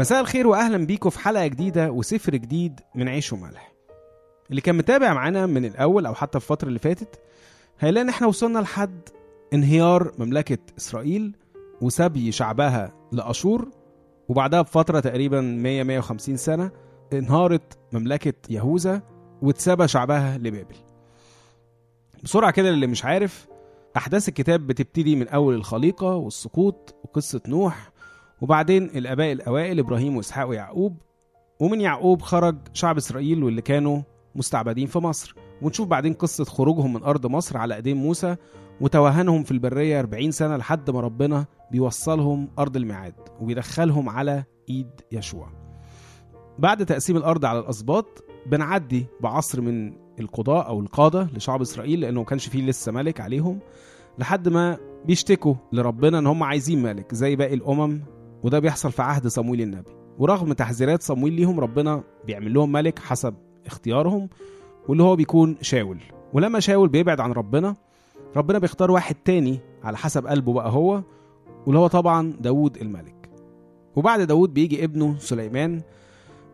مساء الخير واهلا بيكم في حلقة جديدة وسفر جديد من عيش وملح. اللي كان متابع معانا من الأول أو حتى في الفترة اللي فاتت هيلاقي إن إحنا وصلنا لحد انهيار مملكة إسرائيل وسبي شعبها لأشور وبعدها بفترة تقريبا 100 150 سنة انهارت مملكة يهوذا واتسبى شعبها لبابل. بسرعة كده اللي مش عارف أحداث الكتاب بتبتدي من أول الخليقة والسقوط وقصة نوح وبعدين الآباء الأوائل إبراهيم وإسحاق ويعقوب ومن يعقوب خرج شعب إسرائيل واللي كانوا مستعبدين في مصر. ونشوف بعدين قصة خروجهم من أرض مصر على ايدين موسى وتوهانهم في البرية 40 سنة لحد ما ربنا بيوصلهم أرض الميعاد وبيدخلهم على إيد يشوع. بعد تقسيم الأرض على الأسباط بنعدي بعصر من القضاء أو القادة لشعب إسرائيل لأنه ما كانش فيه لسه ملك عليهم لحد ما بيشتكوا لربنا إن هم عايزين ملك زي باقي الأمم وده بيحصل في عهد صمويل النبي. ورغم تحذيرات صمويل ليهم ربنا بيعمل لهم ملك حسب اختيارهم واللي هو بيكون شاول. ولما شاول بيبعد عن ربنا ربنا بيختار واحد تاني على حسب قلبه بقى هو واللي هو طبعا داود الملك. وبعد داود بيجي ابنه سليمان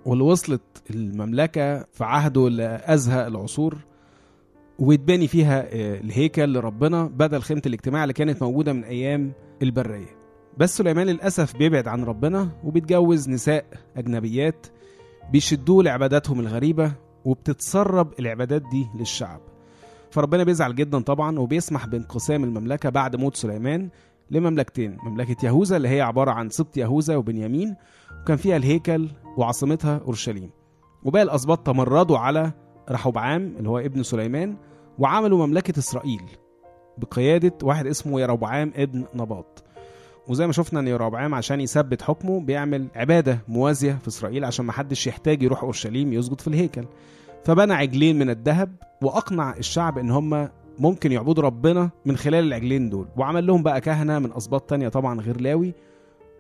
واللي وصلت المملكة في عهده لأزهى العصور ويتبني فيها آه، الهيكل لربنا بدل خيمة الاجتماع اللي كانت موجودة من أيام البرية. بس سليمان للأسف بيبعد عن ربنا وبيتجوز نساء أجنبيات بيشدوه لعباداتهم الغريبة وبتتسرب العبادات دي للشعب. فربنا بيزعل جدا طبعا وبيسمح بانقسام المملكة بعد موت سليمان لمملكتين مملكة يهوذا اللي هي عبارة عن سبط يهوذا وبنيامين وكان فيها الهيكل وعاصمتها أورشليم. وباقي الأسباط تمردوا على رحبعام اللي هو ابن سليمان وعملوا مملكة إسرائيل بقيادة واحد اسمه يربعام ابن نباط. وزي ما شفنا ان يربعام عشان يثبت حكمه بيعمل عبادة موازية في إسرائيل عشان ما حدش يحتاج يروح أورشليم يسجد في الهيكل. فبنى عجلين من الذهب وأقنع الشعب إن هم ممكن يعبدوا ربنا من خلال العجلين دول. وعمل لهم بقى كهنة من أسباط تانية طبعا غير لاوي.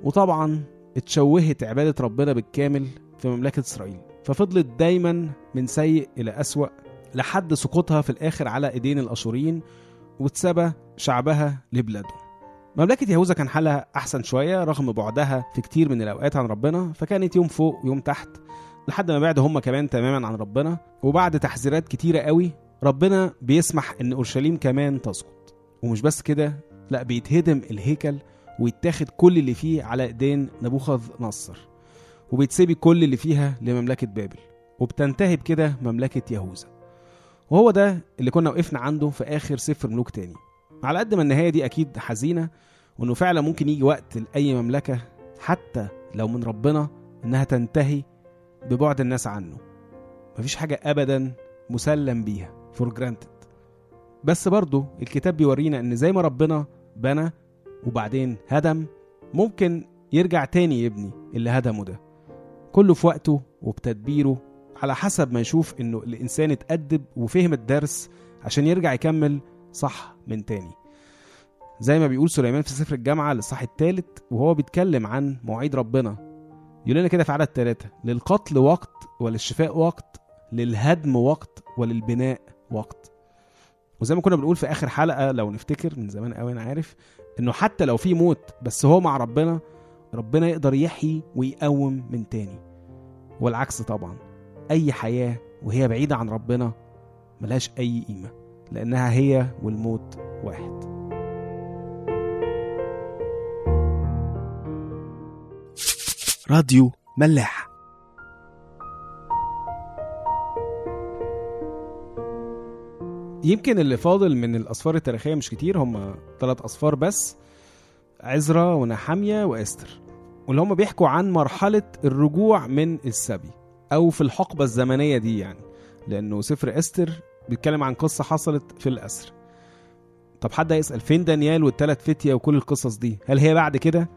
وطبعا اتشوهت عبادة ربنا بالكامل في مملكة إسرائيل. ففضلت دايما من سيء إلى أسوأ لحد سقوطها في الآخر على إيدين الاشوريين واتسبى شعبها لبلادهم. مملكة يهوذا كان حالها أحسن شوية رغم بعدها في كتير من الأوقات عن ربنا فكانت يوم فوق ويوم تحت لحد ما بعد هم كمان تماما عن ربنا. وبعد تحذيرات كتيرة قوي ربنا بيسمح إن أورشليم كمان تسقط. ومش بس كده لأ بيتهدم الهيكل ويتاخد كل اللي فيه على إيدين نبوخذ نصر وبيتسيبي كل اللي فيها لمملكة بابل. وبتنتهي بكده مملكة يهوذا وهو ده اللي كنا وقفنا عنده في آخر سفر ملوك تاني. على قد ما النهايه دي أكيد حزينة وإنه فعلا ممكن يجي وقت لأي مملكة حتى لو من ربنا إنها تنتهي ببعد الناس عنه. مفيش حاجة ابدا مسلم بيها for granted بس برضه الكتاب بيورينا إن زي ما ربنا بنى وبعدين هدم ممكن يرجع تاني يبني اللي هدمه ده. كله في وقته وبتدبيره على حسب ما يشوف إنه الإنسان اتأدب وفهم الدرس عشان يرجع يكمل صح من تاني. زي ما بيقول سليمان في سفر الجامعة الإصحاح الثالث وهو بيتكلم عن مواعيد ربنا. يقول لنا كده في عدد ثلاثة للقتل وقت وللشفاء وقت للهدم وقت وللبناء وقت. وزي ما كنا بنقول في آخر حلقة لو نفتكر من زمان قوي أنا عارف إنه حتى لو في موت بس هو مع ربنا ربنا يقدر يحيي ويقوم من تاني. والعكس طبعا. أي حياة وهي بعيدة عن ربنا ملهاش أي قيمة. لأنها هي والموت واحد. راديو ملاح. يمكن اللي فاضل من الأسفار التاريخية مش كتير هم ثلاث أسفار بس عزرا ونحامية وإستر واللي هم بيحكوا عن مرحلة الرجوع من السبي أو في الحقبة الزمنية دي يعني لأنه سفر إستر بيتكلم عن قصة حصلت في الأسر. طب حد هيسأل فين دانيال والتلات فتية وكل القصص دي؟ هل هي بعد كده؟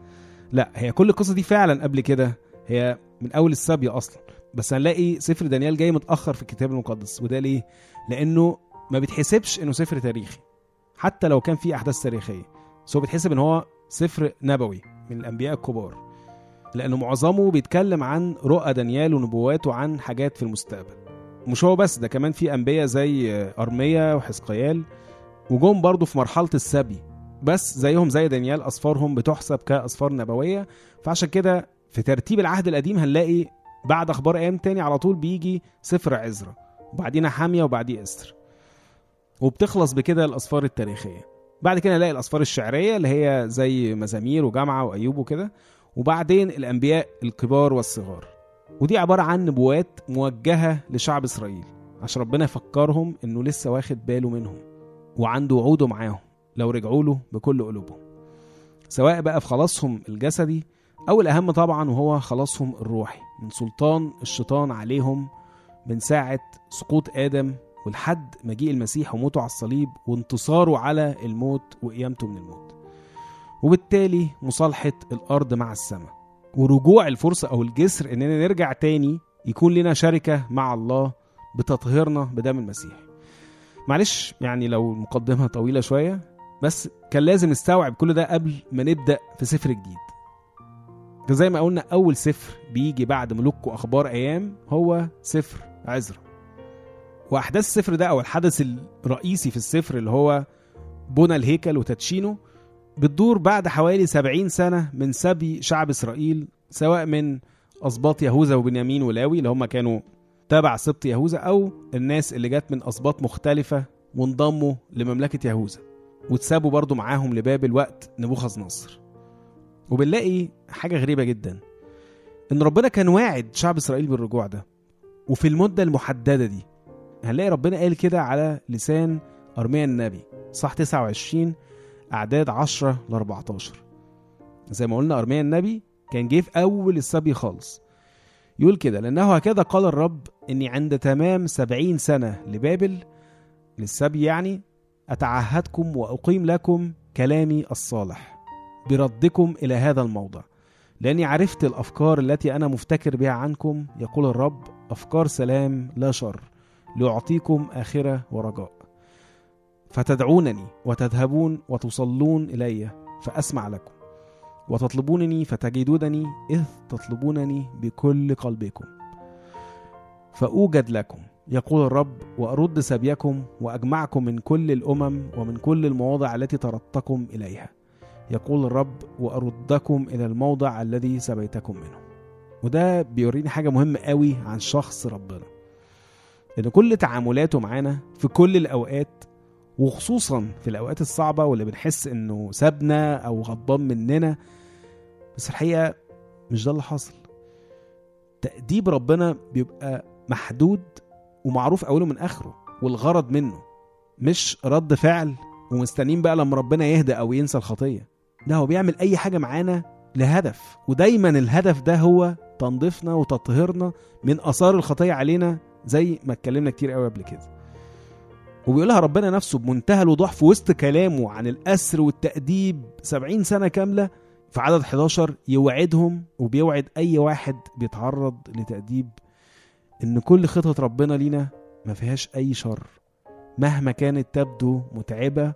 لا هي كل القصص دي فعلا قبل كده. هي من أول السبي أصلا. بس هنلاقي سفر دانيال جاي متأخر في الكتاب المقدس وده ليه؟ لأنه ما بيتحسبش إنه سفر تاريخي. حتى لو كان فيه أحداث تاريخية بس هو بيتحسب إن هو سفر نبوي من الأنبياء الكبار. لأنه معظمه بيتكلم عن رؤى دانيال ونبواته عن حاجات في المستقبل. مش هو بس ده كمان في أنبياء زي أرميا وحزقيال وجم برضه في مرحلة السبي بس زيهم زي دانيال أسفارهم بتحسب كأسفار نبوية. فعشان كده في ترتيب العهد القديم هنلاقي بعد أخبار أيام تاني على طول بيجي سفر عزرا وبعدين حامية وبعديه إستر. وبتخلص بكده الاسفار التاريخية. بعد كده نلاقي الاسفار الشعرية اللي هي زي مزامير وجامعه وأيوب وكده وبعدين الأنبياء الكبار والصغار. ودي عبارة عن نبوات موجهة لشعب إسرائيل عشان ربنا يفكرهم إنه لسه واخد باله منهم وعنده وعوده معاهم لو رجعوا له بكل قلوبهم سواء بقى في خلاصهم الجسدي أو الأهم طبعا وهو خلاصهم الروحي من سلطان الشيطان عليهم من ساعة سقوط آدم ولحد مجيء المسيح وموته على الصليب وانتصاره على الموت وقيامته من الموت وبالتالي مصالحة الأرض مع السماء. ورجوع الفرصة أو الجسر إننا نرجع تاني يكون لنا شركة مع الله بتطهيرنا بدم المسيح. معلش يعني لو المقدمة طويلة شوية بس كان لازم نستوعب كل ده قبل ما نبدأ في سفر جديد ده زي ما قلنا أول سفر بيجي بعد ملوك وأخبار أيام هو سفر عزرا. وأحداث السفر ده أو الحدث الرئيسي في السفر اللي هو بنى الهيكل وتدشينه بتدور بعد حوالي 70 سنة من سبي شعب إسرائيل سواء من أسباط يهوذا وبنيامين ولاوي اللي هم كانوا تبع سبط يهوذا أو الناس اللي جت من أسباط مختلفة وانضموا لمملكة يهوذا واتسابوا برضو معاهم لبابل وقت نبوخذ نصر وبنلاقي حاجة غريبة جدا إن ربنا كان واعد شعب إسرائيل بالرجوع ده وفي المدة المحددة دي هنلاقي ربنا قال كده على لسان أرميا النبي صح 29 أعداد 10 ل 14 زي ما قلنا أرميا النبي كان جه في أول السبي خالص. يقول كده لأنه هكذا قال الرب إني عند تمام سبعين سنة لبابل للسبي يعني أتعهدكم وأقيم لكم كلامي الصالح بردكم إلى هذا الموضع. لأني عرفت الأفكار التي أنا مفتكر بها عنكم يقول الرب أفكار سلام لا شر لأعطيكم آخرة ورجاء. فتدعونني وتذهبون وتصلون إلي فأسمع لكم. وتطلبونني فتجدونني إذ تطلبونني بكل قلبكم. فأوجد لكم يقول الرب وأرد سبيكم وأجمعكم من كل الأمم ومن كل المواضع التي طردتكم إليها. يقول الرب وأردكم إلى الموضع الذي سبيتكم منه. وده بيوريني حاجة مهمة قوي عن شخص ربنا. إن كل تعاملاته معانا في كل الأوقات وخصوصا في الأوقات الصعبة واللي بنحس إنه سابنا أو غضبان مننا. بس الحقيقة مش ده اللي حاصل. تأديب ربنا بيبقى محدود ومعروف أوله من آخره والغرض منه مش رد فعل. ومستنيين بقى لما ربنا يهدى أو ينسى الخطية. لا هو بيعمل أي حاجة معانا لهدف. ودايما الهدف ده هو تنظيفنا وتطهيرنا من آثار الخطية علينا زي ما اتكلمنا كتير قوي قبل كده. وبيقولها ربنا نفسه بمنتهى الوضوح في وسط كلامه عن الأسر والتأديب 70 سنة كاملة في عدد 11 يوعدهم وبيوعد أي واحد بيتعرض لتأديب إن كل خطط ربنا لينا ما فيهاش أي شر. مهما كانت تبدو متعبة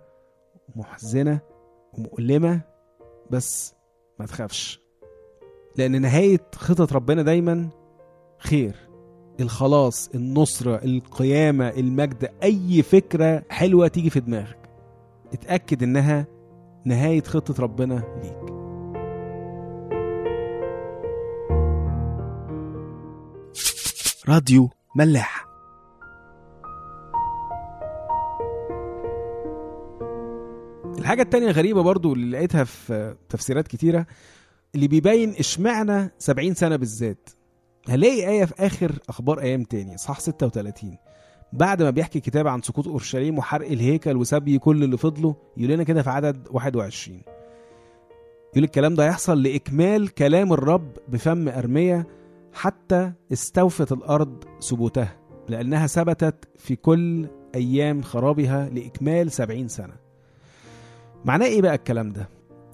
ومحزنة ومؤلمة بس ما تخافش لأن نهاية خطط ربنا دايما خير. الخلاص النصرة القيامة المجد أي فكرة حلوة تيجي في دماغك اتأكد إنها نهاية خطة ربنا ليك. راديو ملاح. الحاجة التانية غريبة برضو اللي لقيتها في تفسيرات كتيرة اللي بيبين إشمعنى 70 سنة بالذات. هلاقي آية في آخر أخبار أيام تاني صح 36 بعد ما بيحكي الكتاب عن سقوط أورشليم وحرق الهيكل وسبي كل اللي فضلوا يقول لنا كده في عدد 21 يقول الكلام ده يحصل لإكمال كلام الرب بفم أرمية حتى استوفت الأرض ثبوتها لأنها ثبتت في كل أيام خرابها لإكمال سبعين سنة. معناه إيه بقى الكلام ده؟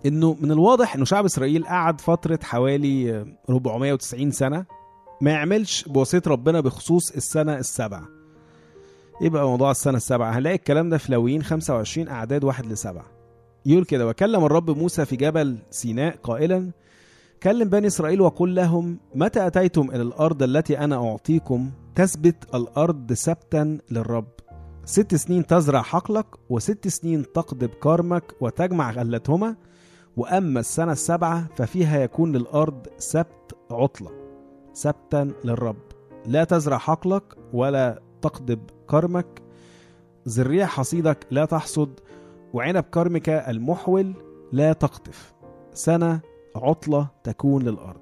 إنه من الواضح إنه شعب إسرائيل قعد فترة حوالي 490 سنة ما يعملش بوصية ربنا بخصوص السنة السبعة إيه بقى موضوع السنة السبعة هنلاقي الكلام ده في لاويين 25 أعداد واحد لسبعة. يقول كده وكلم الرب موسى في جبل سيناء قائلا كلم بني إسرائيل وقل لهم متى أتيتم إلى الأرض التي أنا أعطيكم؟ تثبت الأرض سبتا للرب. ست سنين تزرع حقلك وست سنين تقضب كرمك وتجمع غلتهما وأما السنة السابعة ففيها يكون للأرض سبت عطلة. سبتا للرب. لا تزرع حقلك ولا تقضب كرمك. زريع حصيدك لا تحصد وعنب كرمك المحول لا تقطف. سنة عطلة تكون للأرض.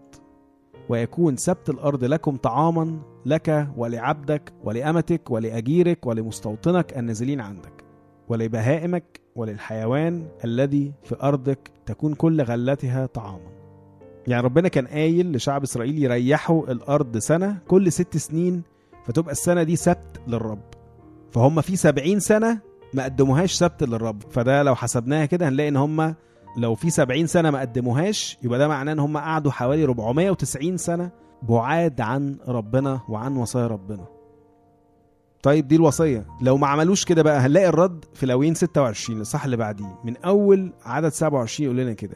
ويكون سبت الأرض لكم طعاما لك ولعبدك ولأمتك ولأجيرك ولمستوطنك النازلين عندك. ولبهائمك وللحيوان الذي في أرضك تكون كل غلتها طعاما. يعني ربنا كان قايل لشعب إسرائيل يريحوا الأرض سنة كل ست سنين فتبقى السنة دي سبت للرب. فهم في سبعين سنة ما قدموهاش سبت للرب. فده لو حسبناها كده هنلاقي إن هم لو في 70 سنة ما قدموهاش يبقى ده معناه إن هم قعدوا حوالي 490 سنة بعاد عن ربنا وعن وصايا ربنا. طيب دي الوصية. لو ما عملوش كده بقى هنلاقي الرد في لوين 26 الصح اللي بعديه. من أول عدد 27 يقول لنا كده.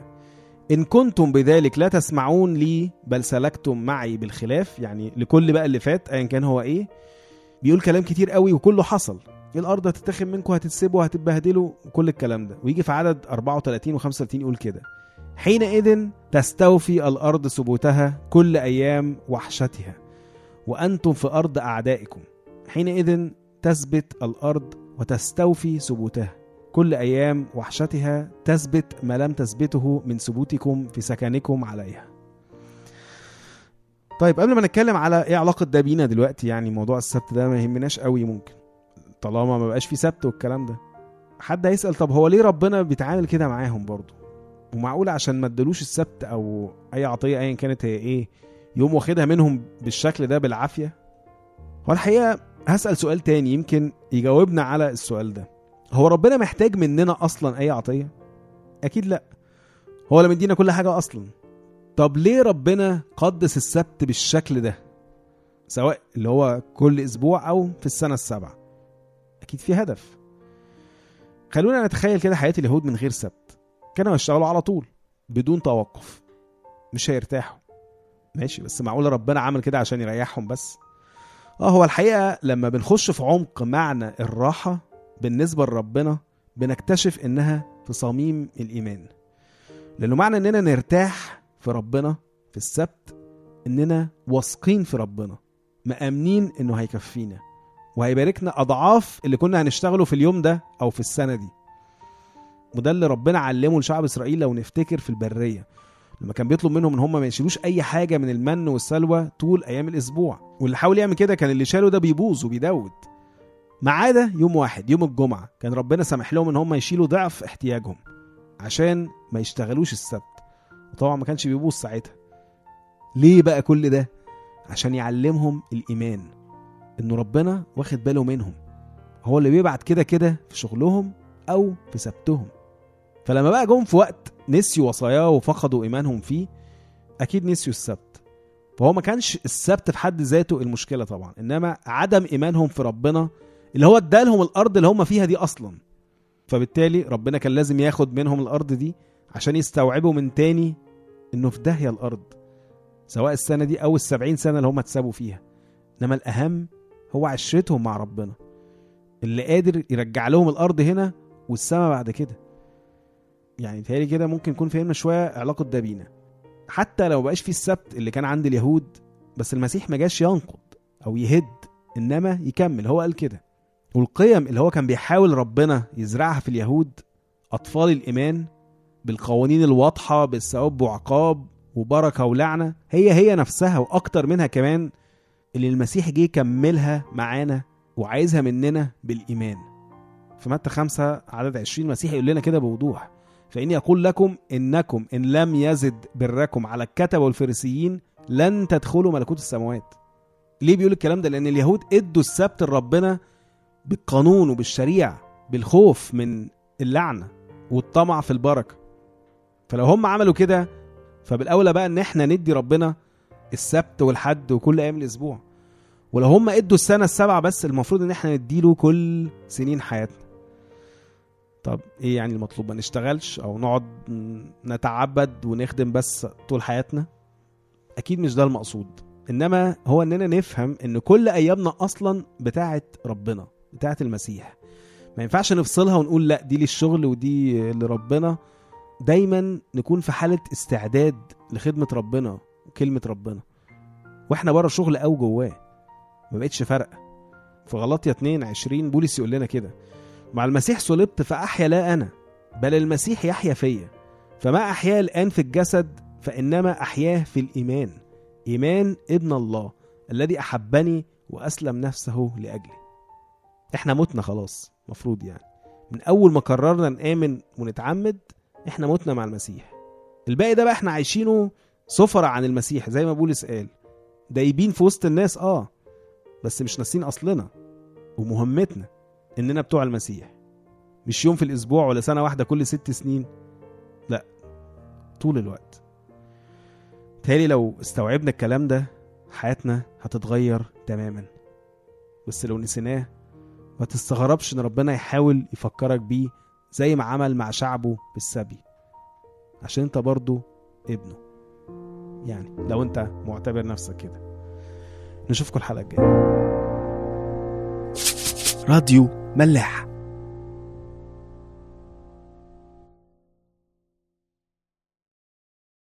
إن كنتم بذلك لا تسمعون لي بل سلكتم معي بالخلاف يعني لكل بقى اللي فات أيا كان هو إيه بيقول كلام كتير قوي وكله حصل. الأرض هتتاخد منكم هتتسبوا هتتبهدلوا وكل الكلام ده. ويجي في عدد 34 و35 يقول كده. حينئذ تستوفي الأرض ثبوتها كل أيام وحشتها وأنتم في أرض أعدائكم. حينئذ تثبت الأرض وتستوفي ثبوتها. كل أيام وحشتها تثبت ما لم تثبته من ثبوتكم في سكنكم عليها. طيب قبل ما نتكلم على إيه علاقة ده بينا دلوقتي يعني موضوع السبت ده ما يهمناش قوي ممكن طالما ما بقاش في سبت والكلام ده. حد هيسأل طب هو ليه ربنا بيتعامل كده معاهم برضه؟ ومعقول عشان ما ادلوش السبت أو أي عطية ايا كانت هي إيه يوم واخدها منهم بالشكل ده بالعافية؟ هو الحقيقة هسأل سؤال تاني يمكن يجاوبنا على السؤال ده. هو ربنا محتاج مننا أصلا أي عطية؟ أكيد لأ. هو اللي مدينا كل حاجة أصلا. طب ليه ربنا قدس السبت بالشكل ده؟ سواء اللي هو كل أسبوع أو في السنة السابعة. أكيد في هدف. خلونا نتخيل كده حياة اليهود من غير سبت. كانوا يشتغلوا على طول بدون توقف. مش هيرتاحوا. ماشي بس معقول ربنا عمل كده عشان يريحهم بس؟ آه هو الحقيقة لما بنخش في عمق معنى الراحة بالنسبة لربنا بنكتشف إنها في صميم الإيمان. لأنه معنى إننا نرتاح في ربنا في السبت إننا واثقين في ربنا مأمنين إنه هيكفينا وهيباركنا أضعاف اللي كنا هنشتغله في اليوم ده أو في السنة دي. وده اللي ربنا علمه لشعب إسرائيل لو نفتكر في البرية. لما كان بيطلب منهم إن هم ما يشيلوش أي حاجة من المن والسلوى طول أيام الأسبوع. واللي حاول يعمل كده كان اللي شاله ده بيبوظ وبيدود. ما عدا يوم واحد يوم الجمعة كان ربنا سامح لهم إن هم يشيلوا ضعف احتياجهم عشان ما يشتغلوش السبت. وطبعا ما كانش بيبوظ ساعتها. ليه بقى كل ده؟ عشان يعلمهم الإيمان انه ربنا واخد باله منهم. هو اللي بيبعت كده كده في شغلهم أو في سبتهم. فلما بقى جم في وقت نسيوا وصاياه وفقدوا إيمانهم فيه أكيد نسيوا السبت. فهو ما كانش السبت في حد ذاته المشكلة طبعا إنما عدم إيمانهم في ربنا اللي هو ادالهم الأرض اللي هم فيها دي أصلا. فبالتالي ربنا كان لازم ياخد منهم الأرض دي عشان يستوعبوا من تاني إنه في داهية الأرض سواء السنة دي أو السبعين سنة اللي هم اتسابوا فيها. إنما الأهم هو عشرتهم مع ربنا. اللي قادر يرجع لهم الأرض هنا والسما بعد كده. يعني تهيألي كده ممكن يكون فهمنا شوية علاقة ده بينا. حتى لو بقاش في السبت اللي كان عند اليهود بس المسيح ما جاش ينقض أو يهد إنما يكمل. هو قال كده. والقيم اللي هو كان بيحاول ربنا يزرعها في اليهود أطفال الإيمان بالقوانين الواضحة بالثواب وعقاب وبركة ولعنة هي هي نفسها وأكتر منها كمان اللي المسيح جه يكملها معانا وعايزها مننا بالإيمان. في متى خمسة عدد 20 المسيح يقول لنا كده بوضوح فإني أقول لكم إنكم إن لم يزد بركم على الكتبة والفريسيين لن تدخلوا ملكوت السماوات. ليه بيقول الكلام ده؟ لأن اليهود إدوا السبت لربنا بالقانون وبالشريعة بالخوف من اللعنة والطمع في البركة. فلو هم عملوا كده فبالأولى بقى إن إحنا ندي ربنا السبت والحد وكل أيام الأسبوع. ولو هم إدوا السنة السبعة بس المفروض إن إحنا نديله كل سنين حياتنا. طب إيه يعني المطلوب؟ ما نشتغلش أو نقعد نتعبد ونخدم بس طول حياتنا؟ أكيد مش ده المقصود. إنما هو إننا نفهم إن كل أيامنا أصلا بتاعه ربنا. بتاعه المسيح. ما ينفعش نفصلها ونقول لا دي للشغل ودي لربنا. دايما نكون في حالة استعداد لخدمة ربنا وكلمة ربنا. وإحنا بره الشغل أو جواه. ما بقتش فارقة في غلطية 2 20 بولس يقول لنا كده. مع المسيح صلبت فأحيا لا أنا بل المسيح يحيا فيا. فما أحياه الآن في الجسد فإنما أحياه في الإيمان. إيمان ابن الله الذي أحبني وأسلم نفسه لأجلي. إحنا متنا خلاص مفروض يعني. من أول ما قررنا نآمن ونتعمد إحنا متنا مع المسيح. الباقي ده بقى إحنا عايشينه سفرة عن المسيح زي ما بولس قال. دايبين في وسط الناس آه. بس مش ناسين أصلنا ومهمتنا إننا بتوع المسيح. مش يوم في الأسبوع ولا سنة واحدة كل ست سنين. لا طول الوقت. تالي لو استوعبنا الكلام ده حياتنا هتتغير تماما. بس لو نسيناه تستغربش إن ربنا يحاول يفكرك بيه زي ما عمل مع شعبه بالسبي. عشان أنت برضو ابنه. يعني لو أنت معتبر نفسك كده. نشوفكم الحلقة الجاية. راديو ملاح